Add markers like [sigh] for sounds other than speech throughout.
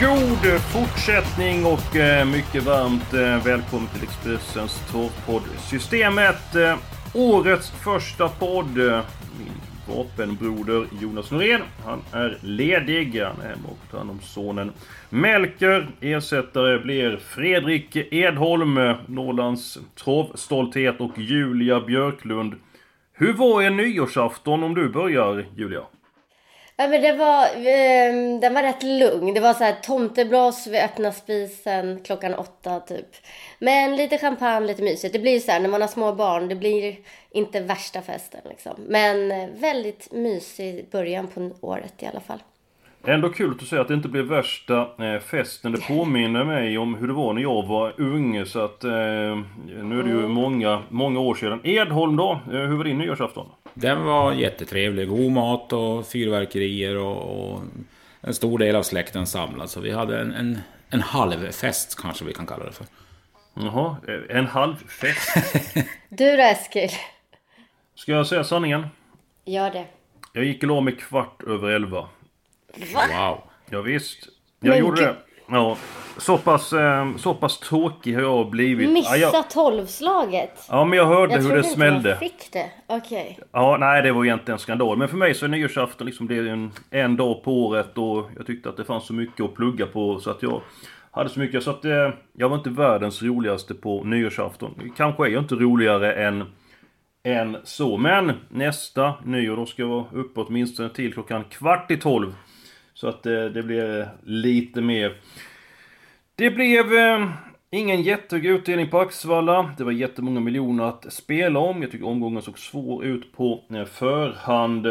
God fortsättning och eh, mycket varmt eh, välkommen till Expressens torrpodd Systemet. Eh, årets första podd. Min vapenbroder Jonas Norén. Han är ledig. Han är hemma och tar hand om sonen Melker. Ersättare blir Fredrik Edholm, Norrlands travstolthet och Julia Björklund. Hur var er nyårsafton om du börjar Julia? Ja, men det var, eh, den var rätt lugn. Det var så här tomteblås vid öppna spisen klockan åtta typ. Men lite champagne, lite mysigt. Det blir ju så här när man har små barn, det blir inte värsta festen liksom. Men eh, väldigt mysig början på året i alla fall. Ändå kul att du säger att det inte blev värsta eh, festen. Det påminner mig om hur det var när jag var ung. Så att eh, nu är det ju många, många år sedan. Edholm då? Eh, hur var din nyårsafton? Den var jättetrevlig. God mat och fyrverkerier och, och en stor del av släkten samlad. Så vi hade en, en, en halvfest kanske vi kan kalla det för. Jaha, en halv fest. [laughs] Du då Eskil? Ska jag säga sanningen? Gör det. Jag gick och la mig kvart över elva. Wow. Ja, visst. Jag Men gjorde det. Ja, så pass, eh, så pass tråkig har jag blivit. Ja, Missa jag, tolvslaget. ja, men jag hörde Jag hur det smällde. fick det. Okej. Ja, nej det var egentligen en skandal. Men för mig så är nyårsafton liksom det är en, en dag på året och jag tyckte att det fanns så mycket att plugga på så att jag hade så mycket så att eh, jag var inte världens roligaste på nyårsafton. Kanske är jag inte roligare än, än så. Men nästa nyår då ska jag vara uppe åtminstone till klockan kvart i tolv. Så att eh, det blir lite mer det blev eh, ingen jättehög utdelning på Axevalla. Det var jättemånga miljoner att spela om. Jag tycker omgången såg svår ut på eh, förhand.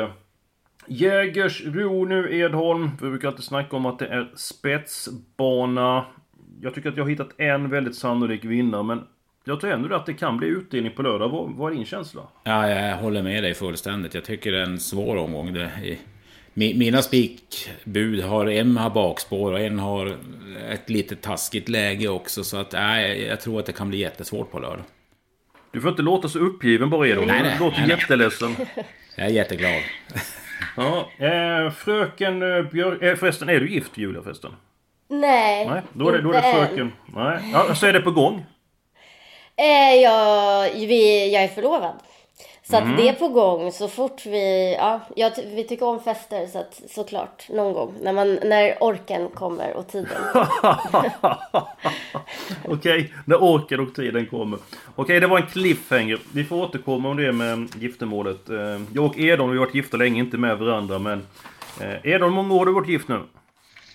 Jägersro nu Edholm. Vi brukar alltid snacka om att det är spetsbana. Jag tycker att jag har hittat en väldigt sannolik vinnare men jag tror ändå att det kan bli utdelning på lördag. Vad, vad är din känsla? Ja, jag håller med dig fullständigt. Jag tycker det är en svår omgång. Det är, mina spikbud har en har bakspår och en har ett lite taskigt läge också. Så att nej, jag tror att det kan bli jättesvårt på lördag. Du får inte låta så uppgiven bara. Nej, Du nej, låter nej, nej. jätteledsen. [laughs] Jag är jätteglad. [laughs] Ja, eh, fröken eh, Björk... Eh, förresten, är du gift Julia förresten? Nej, Nej, då är det, då är det än. fröken. Nej, ja, så är det på gång. Eh, jag, vi, jag är förlovad. Så Mm. att det är på gång så fort vi, ja, jag, vi tycker om fester så att såklart någon gång när man, när orken kommer och tiden. [laughs] Okej, när orken och tiden kommer. Okej, det var en cliffhanger. Vi får återkomma om det med giftermålet. Eh, Jag och Edon vi har varit gifta länge, inte med varandra men... eh, Edon, hur många år har du varit gift nu?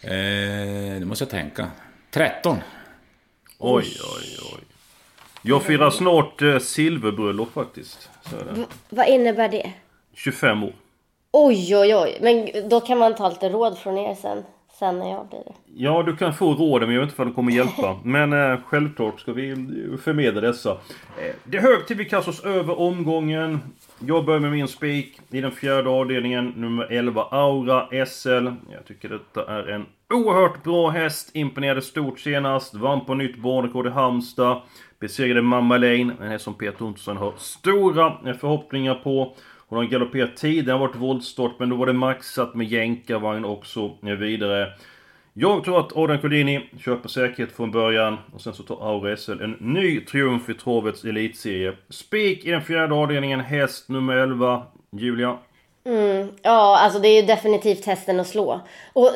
Eh, det måste jag tänka. 13. Oj, oj, oj. Jag firar snart eh, silverbröllop faktiskt. Så är det. Vad innebär det? 25 år. Oj, oj, oj. Men då kan man ta lite råd från er sen, sen när jag blir det. Ja, du kan få råden men jag vet inte om de kommer hjälpa. [laughs] Men eh, självklart ska vi förmedla dessa. Eh, det är hög tid vi kastar oss över omgången. Jag börjar med min spik i den fjärde avdelningen, nummer 11 Aura SL. Jag tycker detta är en oerhört bra häst. Imponerade stort senast. Vann på nytt banrekord i Halmstad. Besegrade Mamma Lane, en häst som Peter Ottosson har stora förhoppningar på. Hon har galopperat tidigare, varit voltstart, men då var det maxat med jänkarvagn och så vidare. Jag tror att Adrian Collini köper säkerhet från början och sen så tar Aura SL en ny triumf i travets elitserie. Spik i den fjärde avdelningen, häst nummer 11, Julia. Mm, ja, alltså det är ju definitivt hästen att slå. Och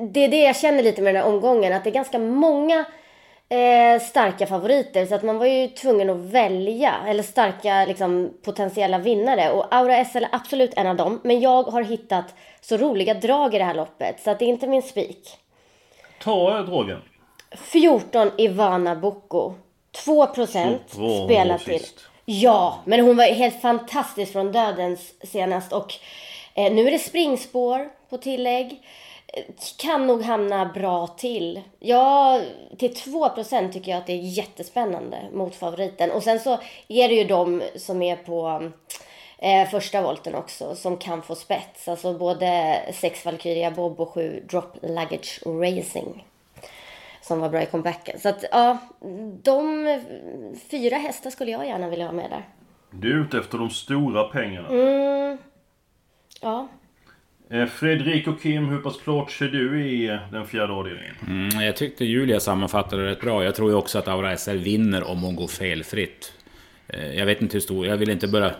det är det jag känner lite med den här omgången, att det är ganska många eh, starka favoriter. Så att man var ju tvungen att välja, eller starka liksom, potentiella vinnare. Och Aura SL är absolut en av dem. Men jag har hittat så roliga drag i det här loppet, så att det är inte min spik. Ta eh, dragen. 14 Ivana Bocco. 2 procent spelar till. sist. Ja, men hon var helt fantastisk från dödens senast och eh, nu är det springspår på tillägg. Kan nog hamna bra till. Ja, till 2% tycker jag att det är jättespännande mot favoriten. Och sen så är det ju de som är på eh, första volten också som kan få spets. Alltså både 6 Valkyria Bob och 7 Drop Luggage Racing. Som var bra i comebacken. Så att ja, de fyra hästar skulle jag gärna vilja ha med där. Du är ute efter de stora pengarna. Mm, ja. Eh, Fredrik och Kim, hur pass klart ser du i eh, den fjärde avdelningen? Mm, jag tyckte Julia sammanfattade det rätt bra. Jag tror ju också att Aura SR vinner om hon går felfritt. Eh, jag vet inte hur stor, jag vill inte börja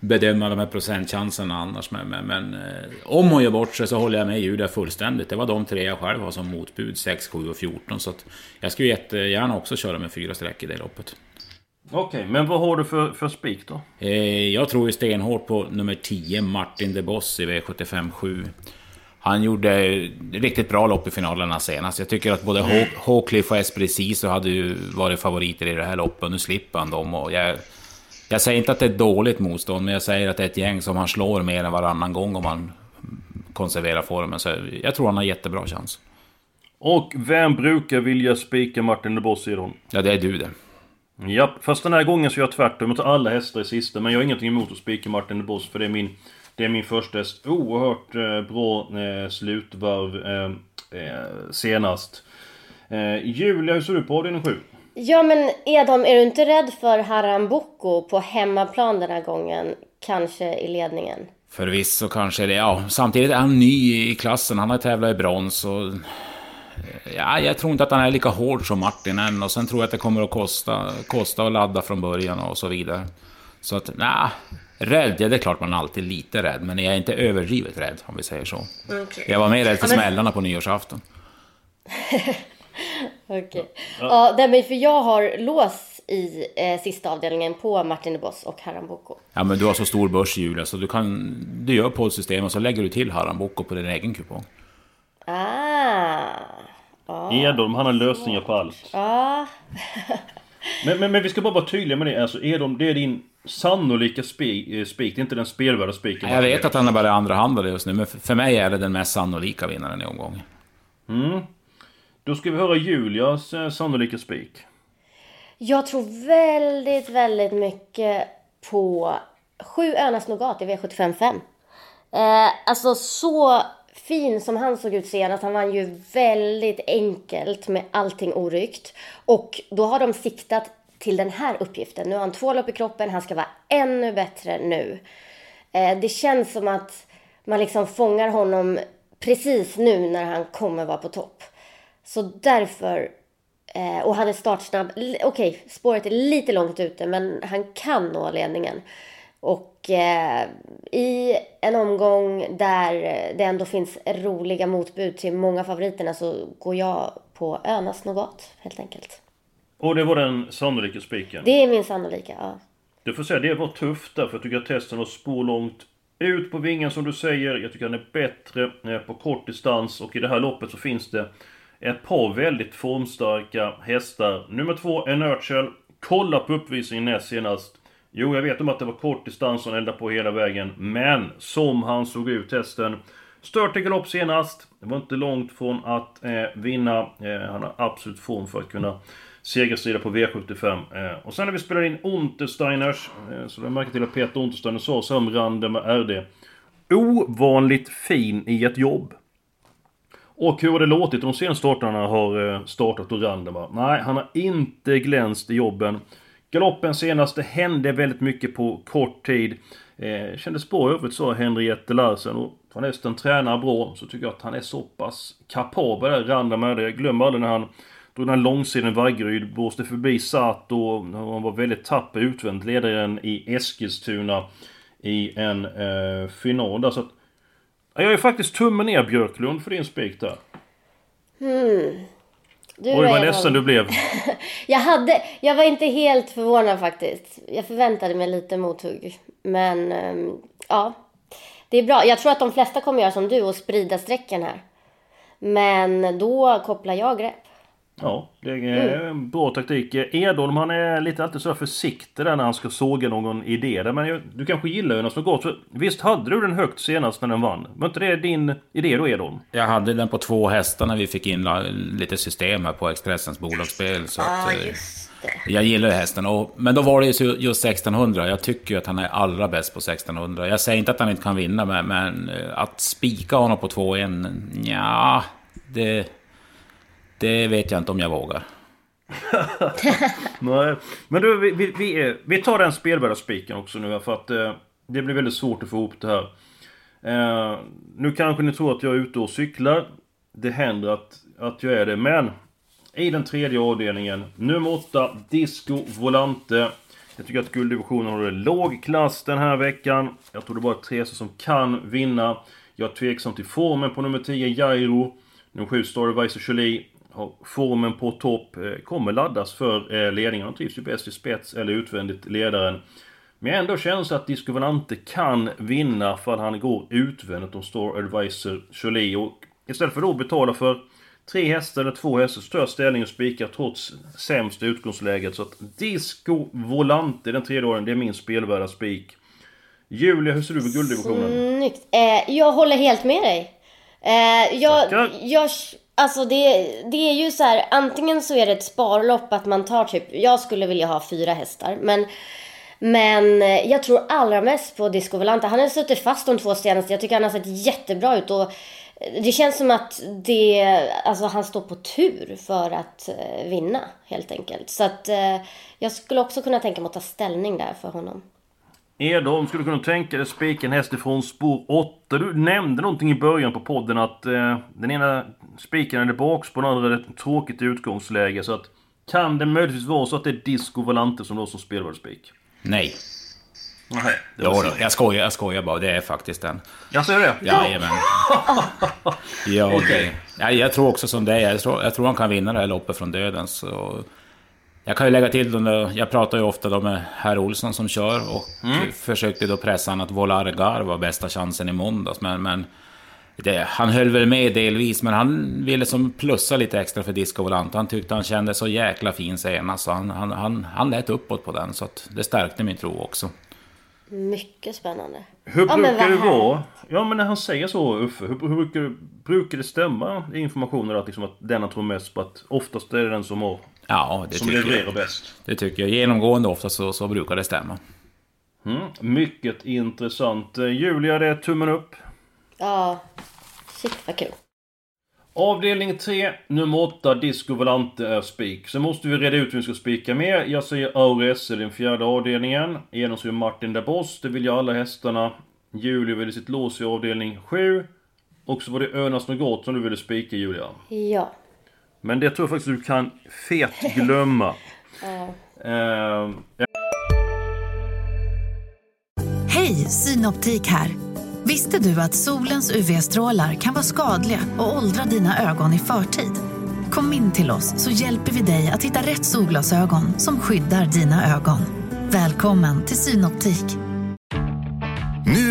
bedöma de här procentchanserna annars. Men, men, men om hon gör bort sig så håller jag med Julia fullständigt. Det var de tre jag själv har som motbud, 6, 7 och 14. Så att jag skulle jättegärna också köra med fyra streck i det loppet. Okej, men vad har du för, för spik då? Eh, jag tror ju stenhårt på nummer 10, Martin de Boss i V75 7. Han gjorde riktigt bra lopp i finalerna senast. Jag tycker att både Hawcliffe och Esprecis hade ju varit favoriter i det här loppet. Nu slipper han dem. Och jag, jag säger inte att det är dåligt motstånd, men jag säger att det är ett gäng som han slår mer än varannan gång om han konserverar formen. Så jag tror han har jättebra chans. Och vem brukar vilja spika Martin de Boss i dem? Ja, det är du det. Japp, fast den här gången så gör jag tvärtom. Jag tar alla hästar i sista, men jag har ingenting emot att spika Martin de Boss för det är min... Det är min första häst. Oerhört eh, bra eh, slutvarv eh, eh, senast. Eh, Julia, hur ser du på avdelning 7? Ja men Edholm, är du inte rädd för Haram Boko på hemmaplan den här gången? Kanske i ledningen? Förvisso kanske det. Ja, samtidigt är han ny i klassen. Han har tävlat i brons och... Ja, jag tror inte att han är lika hård som Martin än. Och sen tror jag att det kommer att kosta, kosta att ladda från början och så vidare. Så att, nej. Rädd, ja det är klart man är alltid lite rädd. Men jag är inte överdrivet rädd, om vi säger så. Jag var mer rädd för Ja, men- smällarna på nyårsafton. [laughs] Okej. Ja, nej, men för jag har lås i eh, sista avdelningen på Martin de Boss och Haram Boko. Ja, men du har så stor börs Julia, så du kan... Du gör poddsystemet och så lägger du till Haram Boko på din egen kupong. Ah! Edholm, han har lösningar på allt. Ja. [laughs] Men, men, men vi ska bara vara tydliga med det. Alltså Edholm, det är din sannolika spik. eh, spik. Det är inte den spelvärda spiken. Jag vet att han är bara andra handlare just nu, men för mig är det den mest sannolika vinnaren i omgången. Då ska vi höra Julias eh, sannolika spik. Jag tror väldigt, väldigt mycket på sju Örnas Nougat i V755. Eh, alltså så fin som han såg ut senast. Han vann ju väldigt enkelt med allting oryckt. Och då har de siktat till den här uppgiften. Nu har han två lopp i kroppen, han ska vara ännu bättre nu. Eh, det känns som att man liksom fångar honom precis nu när han kommer vara på topp. Så därför Eh, och han är startsnabb. Okej, Okej, spåret är lite långt ute men han kan nå ledningen. Och eh, i en omgång där det ändå finns roliga motbud till många favoriterna så går jag på Önas Nougat helt enkelt. Och det var den sannolika spiken. Det är min sannolika, ja. Du får säga det var tufft där, för jag tycker att testen har spår långt ut på vingen som du säger. Jag tycker han är bättre eh, på kort distans och i det här loppet så finns det ett par väldigt formstarka hästar. Nummer två, Enertial. Kolla på uppvisningen näst senast. Jo, jag vet om att det var kort distans och han eldade på hela vägen. Men som han såg ut hästen. Stört i galopp senast. Det var inte långt från att eh, vinna. Eh, han har absolut form för att kunna segerstrida på V75. Eh, och sen när vi spelar in Untersteiners, eh, så jag märker till att Peter Untersteiner sa så om Rande med RD. Ovanligt fin i ett jobb. Och hur har det låtit de senaste startarna har eh, startat och Randema? Nej, han har inte glänst i jobben. Galoppen senast, det hände väldigt mycket på kort tid. Eh, kändes bra i övrigt sa Henriette Larsen. Och från hästen tränar bra så tycker jag att han är så pass kapabel där, Randema. Jag glömmer aldrig när han drog den här långsidan Vaggeryd, blåste förbi Sato. och Han var väldigt tapper utvänt, ledaren i Eskilstuna i en eh, final där. Så att, Jag är faktiskt tummen ner Björklund för din spik där. Hmm. Du Oj vad ledsen du blev. [laughs] Jag, hade, jag var inte helt förvånad faktiskt. Jag förväntade mig lite mothugg. Men ehm, ja, det är bra. Jag tror att de flesta kommer göra som du och sprida strecken här. Men då kopplar jag grepp. Ja, det är en bra taktik. Edholm han är lite alltid så försiktig där när han ska såga någon idé där. Men du kanske gillar Önas något gott? För visst hade du den högt senast när den vann? Var inte det din idé då Edholm? Jag hade den på två hästar när vi fick in lite system här på Expressens bolagsspel. Så att, eh, just det. jag gillar ju hästen. Och, men då var det ju just 1600. Jag tycker ju att han är allra bäst på 1600. Jag säger inte att han inte kan vinna, men, men eh, att spika honom på 2-1, ja, det, det vet jag inte om jag vågar. [laughs] Nej. Men du, vi, vi, vi, vi tar den spelvärdaspiken också nu för att eh, det blir väldigt svårt att få ihop det här. Eh, nu kanske ni tror att jag är ute och cyklar. Det händer att, att jag är det, men i den tredje avdelningen, nummer 8, Disco Volante. Jag tycker att gulddivisionen håller låg klass den här veckan. Jag tror det bara är tre som kan vinna. Jag är tveksam till formen på nummer 10, Jairo. Nummer 7, Starvicer Jolie. Har formen på topp. eh, Kommer laddas för eh, ledningen. Han trivs ju bäst i spets eller utvändigt ledaren. Men jag ändå känsla att Disco Volante kan vinna för att han går utvändigt om Star Advisor Jolie. Och istället för då att betala för tre hästar eller två hästar så tar jag ställning och spikar trots sämsta utgångsläget. Så att Disco Volante, den tredje åren, det är min spelvärda spik. Julia, hur ser du på gulddivisionen? Snyggt. Eh, jag håller helt med dig. Eh, jag, Tackar. jag, alltså det, det är ju så här, antingen så är det ett sparlopp att man tar typ, jag skulle vilja ha fyra hästar, men men eh, jag tror allra mest på Disco Volante. Han har suttit fast de två senaste. Jag tycker han har sett jättebra ut. Och eh, det känns som att det, alltså han står på tur för att eh, vinna helt enkelt. Så att jag skulle också kunna tänka mig att ta ställning där för honom. Edholm, skulle du kunna tänka dig spika en häst ifrån spår 8? Du nämnde någonting i början på podden att eh, den ena spiken är det bakspår, den andra är ett tråkigt utgångsläge. Så att kan det möjligtvis vara så att det är Disco Volante som då som spelvärd spik? Nej. Nej, det Jo, var då, jag skojar, jag skojar bara. Det är faktiskt den. Jag ser det? Jajamän. ja, [laughs] det, ja, jag tror också som dig. Jag tror, jag tror han kan vinna det här loppet från döden. Så jag kan ju lägga till, där, jag pratar ju ofta då med herr Olsson som kör och Mm. försökte då pressa han att Volargar var bästa chansen i måndags. Men, men det, han höll väl med delvis, men han ville som plussa lite extra för Disco Volante. Han tyckte han kände så jäkla fin senast, så han, han, han, han lät uppåt på den. Så att det stärkte min tro också. Mycket spännande. Hur Ja, brukar det vara? Ja men när han säger så Uffe, hur, hur brukar, brukar det stämma i informationen att, liksom, att den han tror mest på att oftast är det den som har Ja, det som tycker jag. bäst? Det tycker jag. Genomgående ofta så, så brukar det stämma. Mm, mycket intressant. Eh, Julia, det är tummen upp. Ja, shit vad kul. Avdelning 3, nummer 8, Disco Volante är spik. Så måste vi reda ut vem vi ska spika med. Jag säger Aure SL i den fjärde avdelningen. Genom så är Martin Dabos, det vill jag alla hästarna. Julia ville sitt lås i avdelning 7. Och så var det Önas Något som du ville spika Julia. Ja. Men det tror jag faktiskt du kan fet glömma. [laughs] Eh, Hej, Synoptik här. Visste du att solens UV-strålar kan vara skadliga och åldra dina ögon i förtid? Kom in till oss så hjälper vi dig att hitta rätt solglasögon som skyddar dina ögon. Välkommen till Synoptik.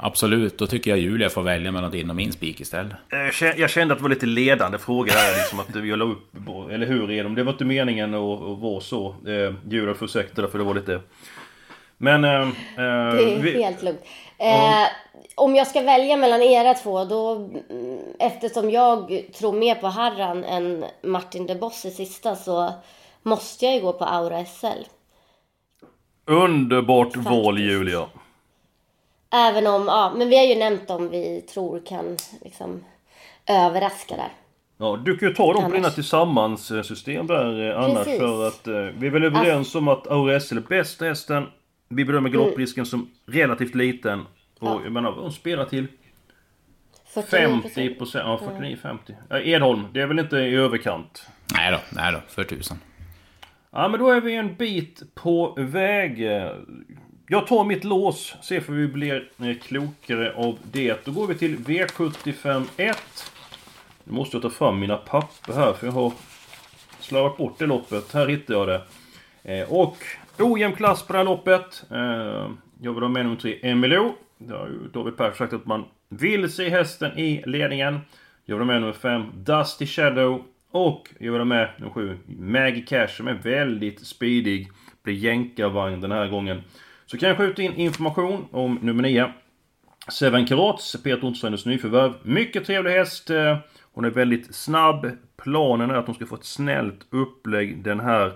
Absolut, då tycker jag Julia får välja mellan din och min spik istället. Eh, Jag kände- att det var lite ledande fråga här liksom att jag la upp, eller hur är de? Det var inte meningen att, att vara så. Eh, Julia får ursäkta det för det var lite... Men... Eh, eh, Det är vi- helt lugnt. Eh, om jag ska välja mellan era två, då mm, eftersom jag tror mer på Harran än Martin de Boss i sista så måste jag ju gå på Aura SL. Underbart val Julia. Även om, ja, men vi har ju nämnt om vi tror kan liksom överraska där. Ja, du kan ju ta dem på dina tillsammans-system där eh, annars Precis. för att eh, vi är väl överens om att Aura SL är bästa hästen. Vi bedömer galopprisken som relativt liten. Och Ja. jag menar, hon spelar till 49%. 50 procent, ja 49-50. Ja, Edholm, det är väl inte i överkant? Nej då, nej då, för tusan. Ja men då är vi en bit på väg jag tar mitt lås, ser för vi blir eh, klokare av det. Då går vi till V75 1. Nu måste jag ta fram mina papper här för jag har slarvat bort det loppet. Här hittar jag det. Eh, och ojämn klass på det här loppet. Eh, jag vill ha med nummer 3, Emilio. Det har ju David Persson sagt att man vill se hästen i ledningen. Jag vill ha med nummer 5, Dusty Shadow. Och jag vill ha med nummer 7, Maggie Cash som är väldigt speedig. Blir jänkarvagn den här gången. Så kan jag skjuta in information om nummer 9. Seven Karats, Peter Ottenströms nyförvärv. Mycket trevlig häst. Eh, hon är väldigt snabb. Planen är att hon ska få ett snällt upplägg den här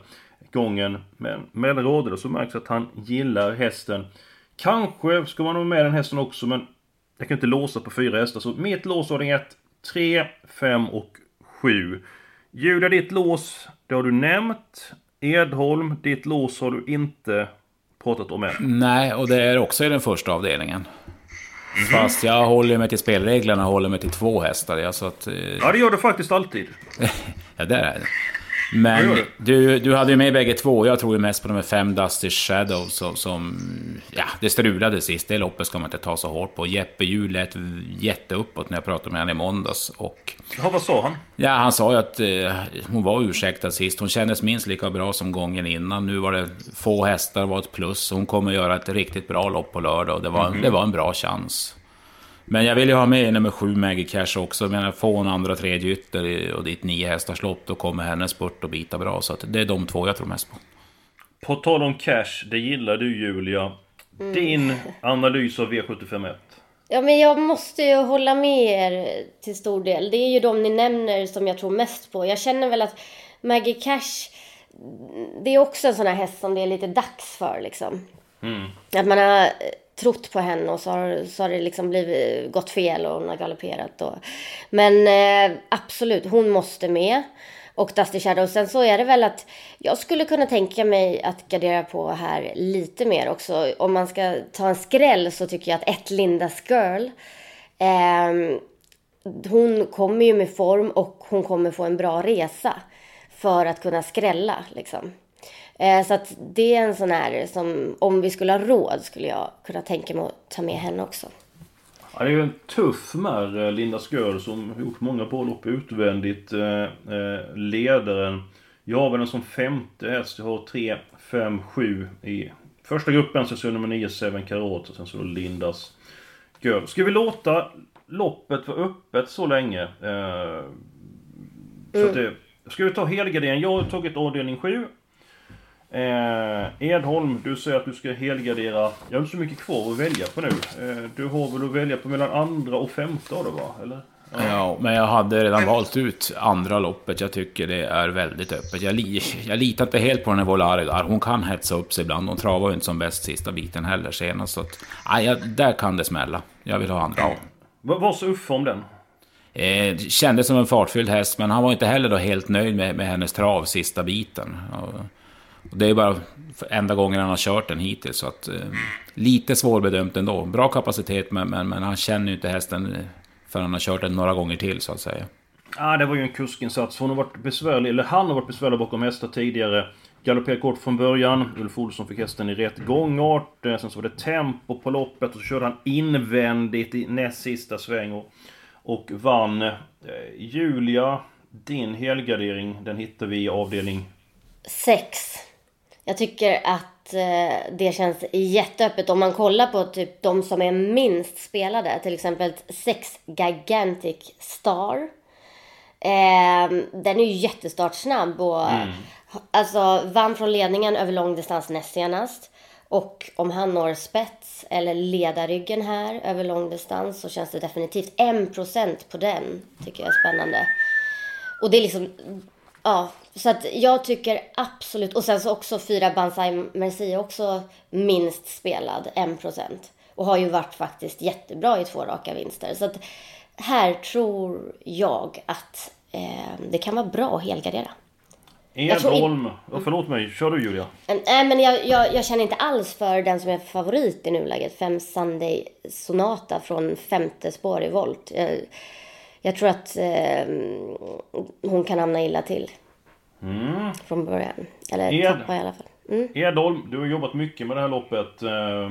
gången. Men med rådare så märks att han gillar hästen. Kanske ska man ha med den hästen också men jag kan inte låsa på fyra hästar. Så mitt lås låsordning 1, 3, 5 och 7. Julia, ditt lås, det har du nämnt. Edholm, ditt lås har du inte pratat om än. Nej, och det är också i den första avdelningen. Mm. Fast jag håller mig till spelreglerna och håller mig till två hästar. Ja, så att, eh... ja det gör du faktiskt alltid. [laughs] ja, det är det. Men du, du hade ju med bägge två. Jag tror ju mest på de här fem Dusty Shadows som, som... Ja, det strulade sist. Det loppet ska man inte ta så hårt på. Jeppe Hjul lät jätteuppåt när jag pratade med honom i måndags. Och, ja, vad sa han? Ja, han sa ju att eh, hon var ursäktad sist. Hon kändes minst lika bra som gången innan. Nu var det få hästar, var ett plus. Hon kommer göra ett riktigt bra lopp på lördag och det var, mm -hmm. det var en bra chans. Men jag vill ju ha med nummer sju Maggie Cash också. Men jag får en andra tredje ytter och ditt nio hästars lopp. Då kommer hennes spurt att bita bra. Så det är de två jag tror mest på. På tal om cash, det gillar du Julia. Mm. Din analys av V751? Ja men jag måste ju hålla med er till stor del. Det är ju de ni nämner som jag tror mest på. Jag känner väl att Maggie Cash, det är också en sån här häst som det är lite dags för liksom. Mm. Att man har trott på henne och så har, så har det liksom blivit, gått fel och hon har galopperat. Och, men eh, absolut, hon måste med. Och Dusty Shadow. Sen så är det väl att jag skulle kunna tänka mig att gardera på här lite mer också. Om man ska ta en skräll så tycker jag att ett Lindas Girl. Eh, hon kommer ju med form och hon kommer få en bra resa. För att kunna skrälla liksom. Eh, så att det är en sån här som, om vi skulle ha råd, skulle jag kunna tänka mig att ta med henne också. Ja, det är ju en tuff märr, eh, Linda Skör, som gjort många bra lopp utvändigt. Eh, ledaren. Jag har den som femte häst. Jag har 3, 5, 7 i första gruppen. Så är nummer 9, Seven Karat. Och sen så då Lindas Girl. Ska vi låta loppet vara öppet så länge? Så mm. att det, ska vi ta helgardering? Jag har tagit avdelning 7. Eh, Edholm, du säger att du ska helgardera. Jag har inte så mycket kvar att välja på nu. Eh, du har väl att välja på mellan andra och femte av det va? Eller? Ja. ja, men jag hade redan valt ut andra loppet. Jag tycker det är väldigt öppet. Jag, li jag litar inte helt på den här Volari där. Hon kan hetsa upp sig ibland. Hon travar ju inte som bäst sista biten heller senast. Så att, aj, där kan det smälla. Jag vill ha andra av. Vad sa Uffe om den? Eh, kändes som en fartfylld häst, men han var inte heller då helt nöjd med, med hennes trav sista biten. Och, och det är bara enda gången han har kört den hittills. Så att, eh, lite svårbedömt ändå. Bra kapacitet, men, men, men han känner ju inte hästen förrän han har kört den några gånger till, så att säga. Ja, det var ju en kuskinsats. Hon har varit besvärlig, eller han har varit besvärlig bakom hästar tidigare. Galopperat kort från början. Ulf Olsson fick hästen i rätt gångart. Eh, sen så var det tempo på loppet och så körde han invändigt i näst sista sväng och, och vann. Eh, Julia, din helgardering, den hittar vi i avdelning... 6. Jag tycker att eh, det känns jätteöppet. Om man kollar på typ de som är minst spelade, till exempel Sex Gigantic Star. Eh, den är ju jättestartsnabb och mm. alltså vann från ledningen över långdistans näst senast. Och om han når spets eller ledarryggen här över långdistans så känns det definitivt 1% på den. Tycker jag är spännande. Och det är liksom, ja, så att jag tycker absolut, och sen så också fyra Banzai Merci också minst spelad, 1%. Och har ju varit faktiskt jättebra i två raka vinster. Så att här tror jag att eh, det kan vara bra att helgardera. Edholm, oh, förlåt mig, kör du Julia? Nej men jag, jag, jag, känner inte alls för den som är favorit i nuläget. Fem Sunday Sonata från femte spår i volt. Jag, jag tror att eh, hon kan hamna illa till. Mm. Från början. Eller Ed, tappa i alla fall. Mm. Edholm, du har jobbat mycket med det här loppet. Eh,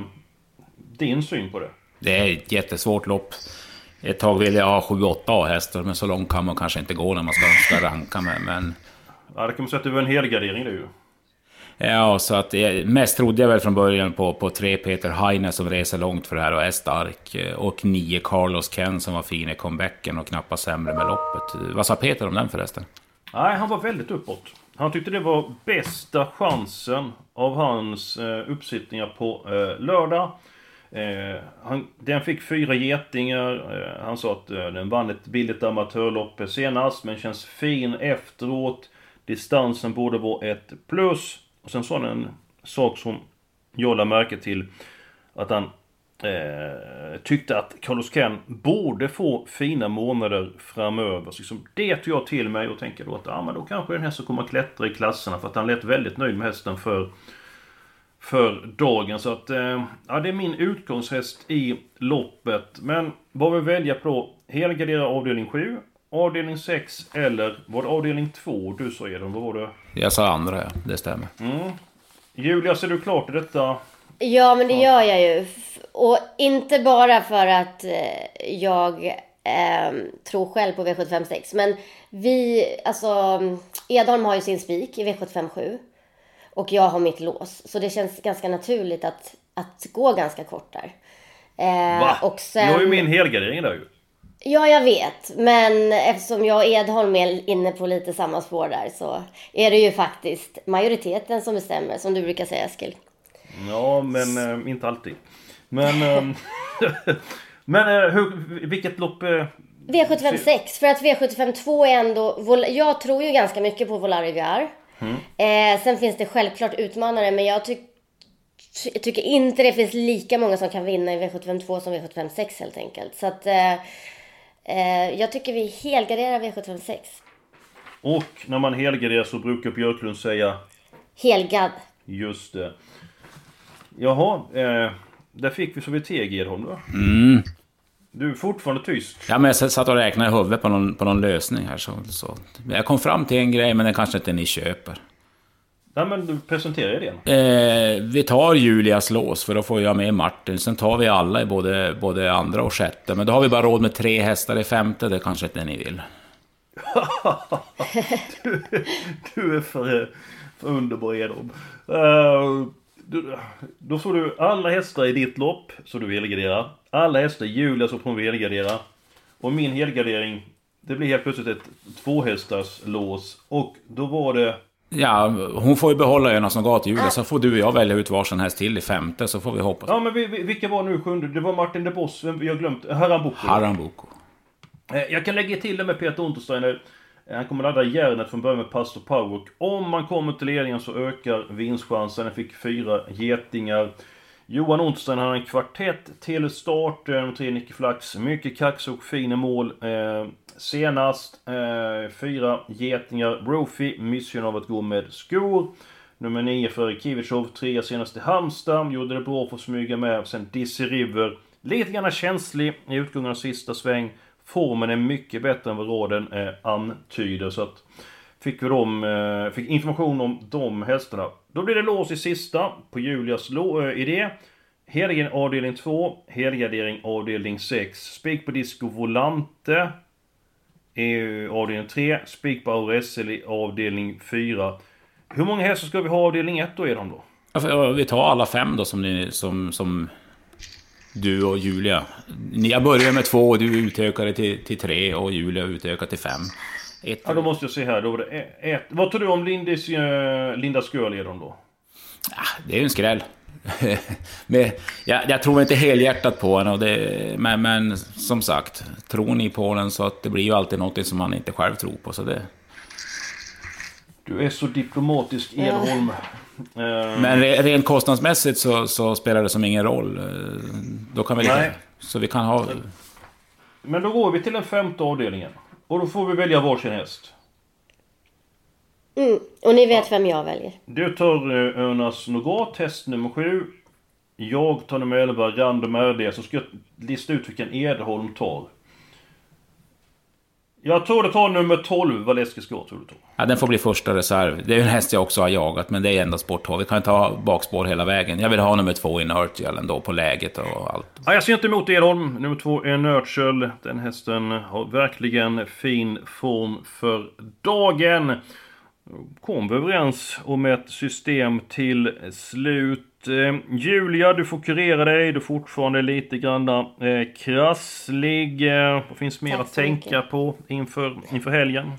din syn på det? Det är ett jättesvårt lopp. Ett tag ville jag ha 7-8 A-hästar, men så långt kan man kanske inte gå när man ska, ska ranka med. Men Ja, det kan man säga att det var en helgardering det ju. Ja, så att eh, mest trodde jag väl från början på, på tre Peter Heine som reser långt för det här och är stark. Eh, och nio Carlos Ken som var fin i comebacken och knappast sämre med loppet. Vad sa Peter om den förresten? Nej, han var väldigt uppåt. Han tyckte det var bästa chansen av hans eh, uppsittningar på eh, lördag. Eh, han, den fick fyra getingar. Eh, han sa att eh, den vann ett billigt amatörlopp senast, men känns fin efteråt. Distansen borde vara ett plus. Och sen sa han en sak som jag lade märke till. Att han eh, tyckte att Carlos Ken borde få fina månader framöver. Så liksom, det tog jag till mig och tänkte då att ah, men då kanske den hästen kommer att klättra i klasserna. För att han lät väldigt nöjd med hästen för, för dagen. Så att eh, ja, det är min utgångshäst i loppet. Men vad vi väljer på helgardera avdelning 7 Avdelning 6 eller var det avdelning 2 du sa Edon? Vad var det? Jag sa andra ja, det stämmer. Mm. Julia, ser du klart i detta? Ja, men det gör jag ju. Och inte bara för att eh, jag eh, tror själv på V756. Men vi, alltså Edholm har ju sin spik i V757. Och jag har mitt lås. Så det känns ganska naturligt att, att gå ganska kort där. Eh, Va? Och sen... Jag har ju min helgardering där ju. Ja, jag vet. Men eftersom jag och Edholm är inne på lite samma spår där så är det ju faktiskt majoriteten som bestämmer, som du brukar säga Eskil. Ja, men äh, inte alltid. Men... Äh, [laughs] men äh, hur, vilket lopp... V75 6. För att V75 2 är ändå... Jag tror ju ganska mycket på Volar Rivière. Mm. Eh, sen finns det självklart utmanare, men jag tycker tycker inte det finns lika många som kan vinna i V75 2 som V75 6 helt enkelt. Så att eh, Eh, jag tycker vi helgarderar V756. Och när man helgarderar så brukar Björklund säga? Helgad. Just det. Jaha, eh, där fick vi så vi teg Edholm då. Mm. Du är fortfarande tyst. Ja, men jag satt och räknade i huvudet på någon, på någon lösning här. Så, så. Jag kom fram till en grej, men den kanske inte ni köper. Nej men du presenterar idén. Eh, vi tar Julias lås för då får jag med Martin. Sen tar vi alla i både, både andra och sjätte. Men då har vi bara råd med tre hästar i femte. Det kanske inte ni vill. [laughs] du, du, är för, för underbar Edholm. Uh, då får du alla hästar i ditt lopp så du helgarderar. Alla hästar i Julia så vi helgardera. Och min helgardering, det blir helt plötsligt ett tvåhästars lås. Och då var det Ja, hon får ju behålla öarna som Julia, så får du och jag välja ut varsin häst till i femte, så får vi hoppas. Ja, men vilka var nu sjunde? Det var Martin de Boss, jag har glömt. Harambuco. Harambuco. Eh, jag kan lägga till det med Peter Untersteiner. Eh, han kommer ladda järnet från början med Pastor Power. Om man kommer till ledningen så ökar vinstchansen. Han fick fyra getingar. Johan Unterstein har en kvartett till starten. Eh, Tre Nicke Flax. Mycket kax och fin mål. Eh, senast. Eh, fyra getingar. Brophy missgynnad av att gå med skor. Nummer 9 för Kivicov. Trea senast i Halmstad. Gjorde det bra för att smyga med. Sen Dizzy River. Lite grann känslig i utgången av sista sväng. Formen är mycket bättre än vad råden eh, antyder. Så att fick vi dem, eh, fick information om de hästarna. Då blir det lås i sista på Julias eh, idé. Helgen avdelning 2, helgardering avdelning 6. Spik på Disco Volante. I avdelning 3, spik på Auressel i avdelning 4. Hur många hästar ska vi ha i avdelning 1 då, Edon då? Alltså, vi tar alla fem då som, ni, som, som du och Julia. Jag börjar med två och du utökar det till, till tre och Julia utökar till fem. Ett. Ja, då måste jag se här. Då var det ett. Vad tror du om Lindis, uh, Linda Skörledon då? Ja, det är ju en skräll. [laughs] men, jag, jag, tror inte helhjärtat på henne, och det, men, men, som sagt, tror ni på den så att det blir ju alltid något som man inte själv tror på. Så det... Du är så diplomatisk, Edholm. Ja. Uh... Men rent kostnadsmässigt så, så, spelar det som ingen roll. Eh, då kan vi lika, Så vi kan ha... Men då går vi till den femte avdelningen. Och då får vi välja varsin häst. Mm, och ni vet vem jag väljer. Du tar eh, Örnas Nougat, häst nummer 7. Jag tar nummer 11, Random RD. Så ska jag lista ut vilken Edholm tar. Jag tror det tar nummer 12, Valeski Scott. Tror du tar. Ja, den får bli första reserv. Det är en häst jag också har jagat, men det är endast spårtorv. Vi kan ta bakspår hela vägen. Jag vill ha nummer två i Nurtial ändå, på läget och allt. Ja, jag ser inte emot Edholm. Nummer två Nurture. Den hästen har verkligen fin form för dagen. Kom vi överens om ett system till slut. Eh, Julia, du får kurera dig. Du är fortfarande lite grann eh, krasslig. Eh, vad finns mer att tänka mycket. på inför, inför helgen?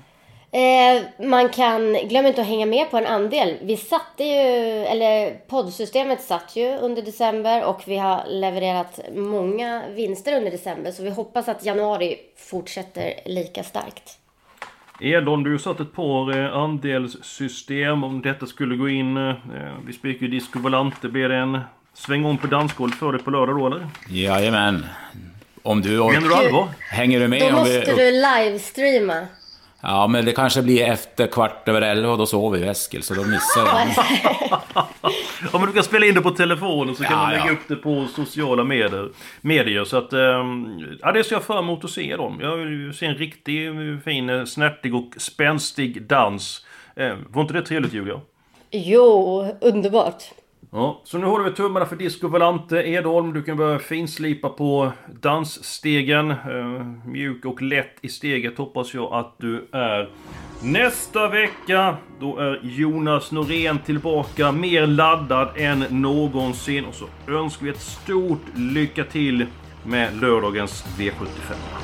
Eh, man kan, glöm inte att hänga med på en andel. Vi satte ju, eller poddsystemet satt ju under december och vi har levererat många vinster under december. Så vi hoppas att januari fortsätter lika starkt. Edholm, du har satt ett par eh, andelssystem. Om detta skulle gå in. Eh, vi spikar ju Disco Volante. Blir det en sväng om på dansgolvet för dig på lördag då eller? Jajamän. Om du... Menar du allvar? Hänger du med? Då om vi- måste du livestreama. Ja, men det kanske blir efter kvart över elva och då sover ju Eskil, så då missar jag. [laughs] Ja men du kan spela in det på telefonen så kan Ja, man lägga ja. upp det på sociala medier. medier så att, ehm, ja det ser jag fram emot att se dem. Jag vill se en riktig eh, fin, eh, snärtig och spänstig dans. Eh, var inte det trevligt Julia? Jo, underbart. Ja, så nu håller vi tummarna för Disco Volante. Edholm, du kan börja finslipa på dansstegen. Eh, mjuk och lätt i steget hoppas jag att du är. Nästa vecka, då är Jonas Norén tillbaka, mer laddad än någonsin. Och så önskar vi ett stort lycka till med lördagens V75.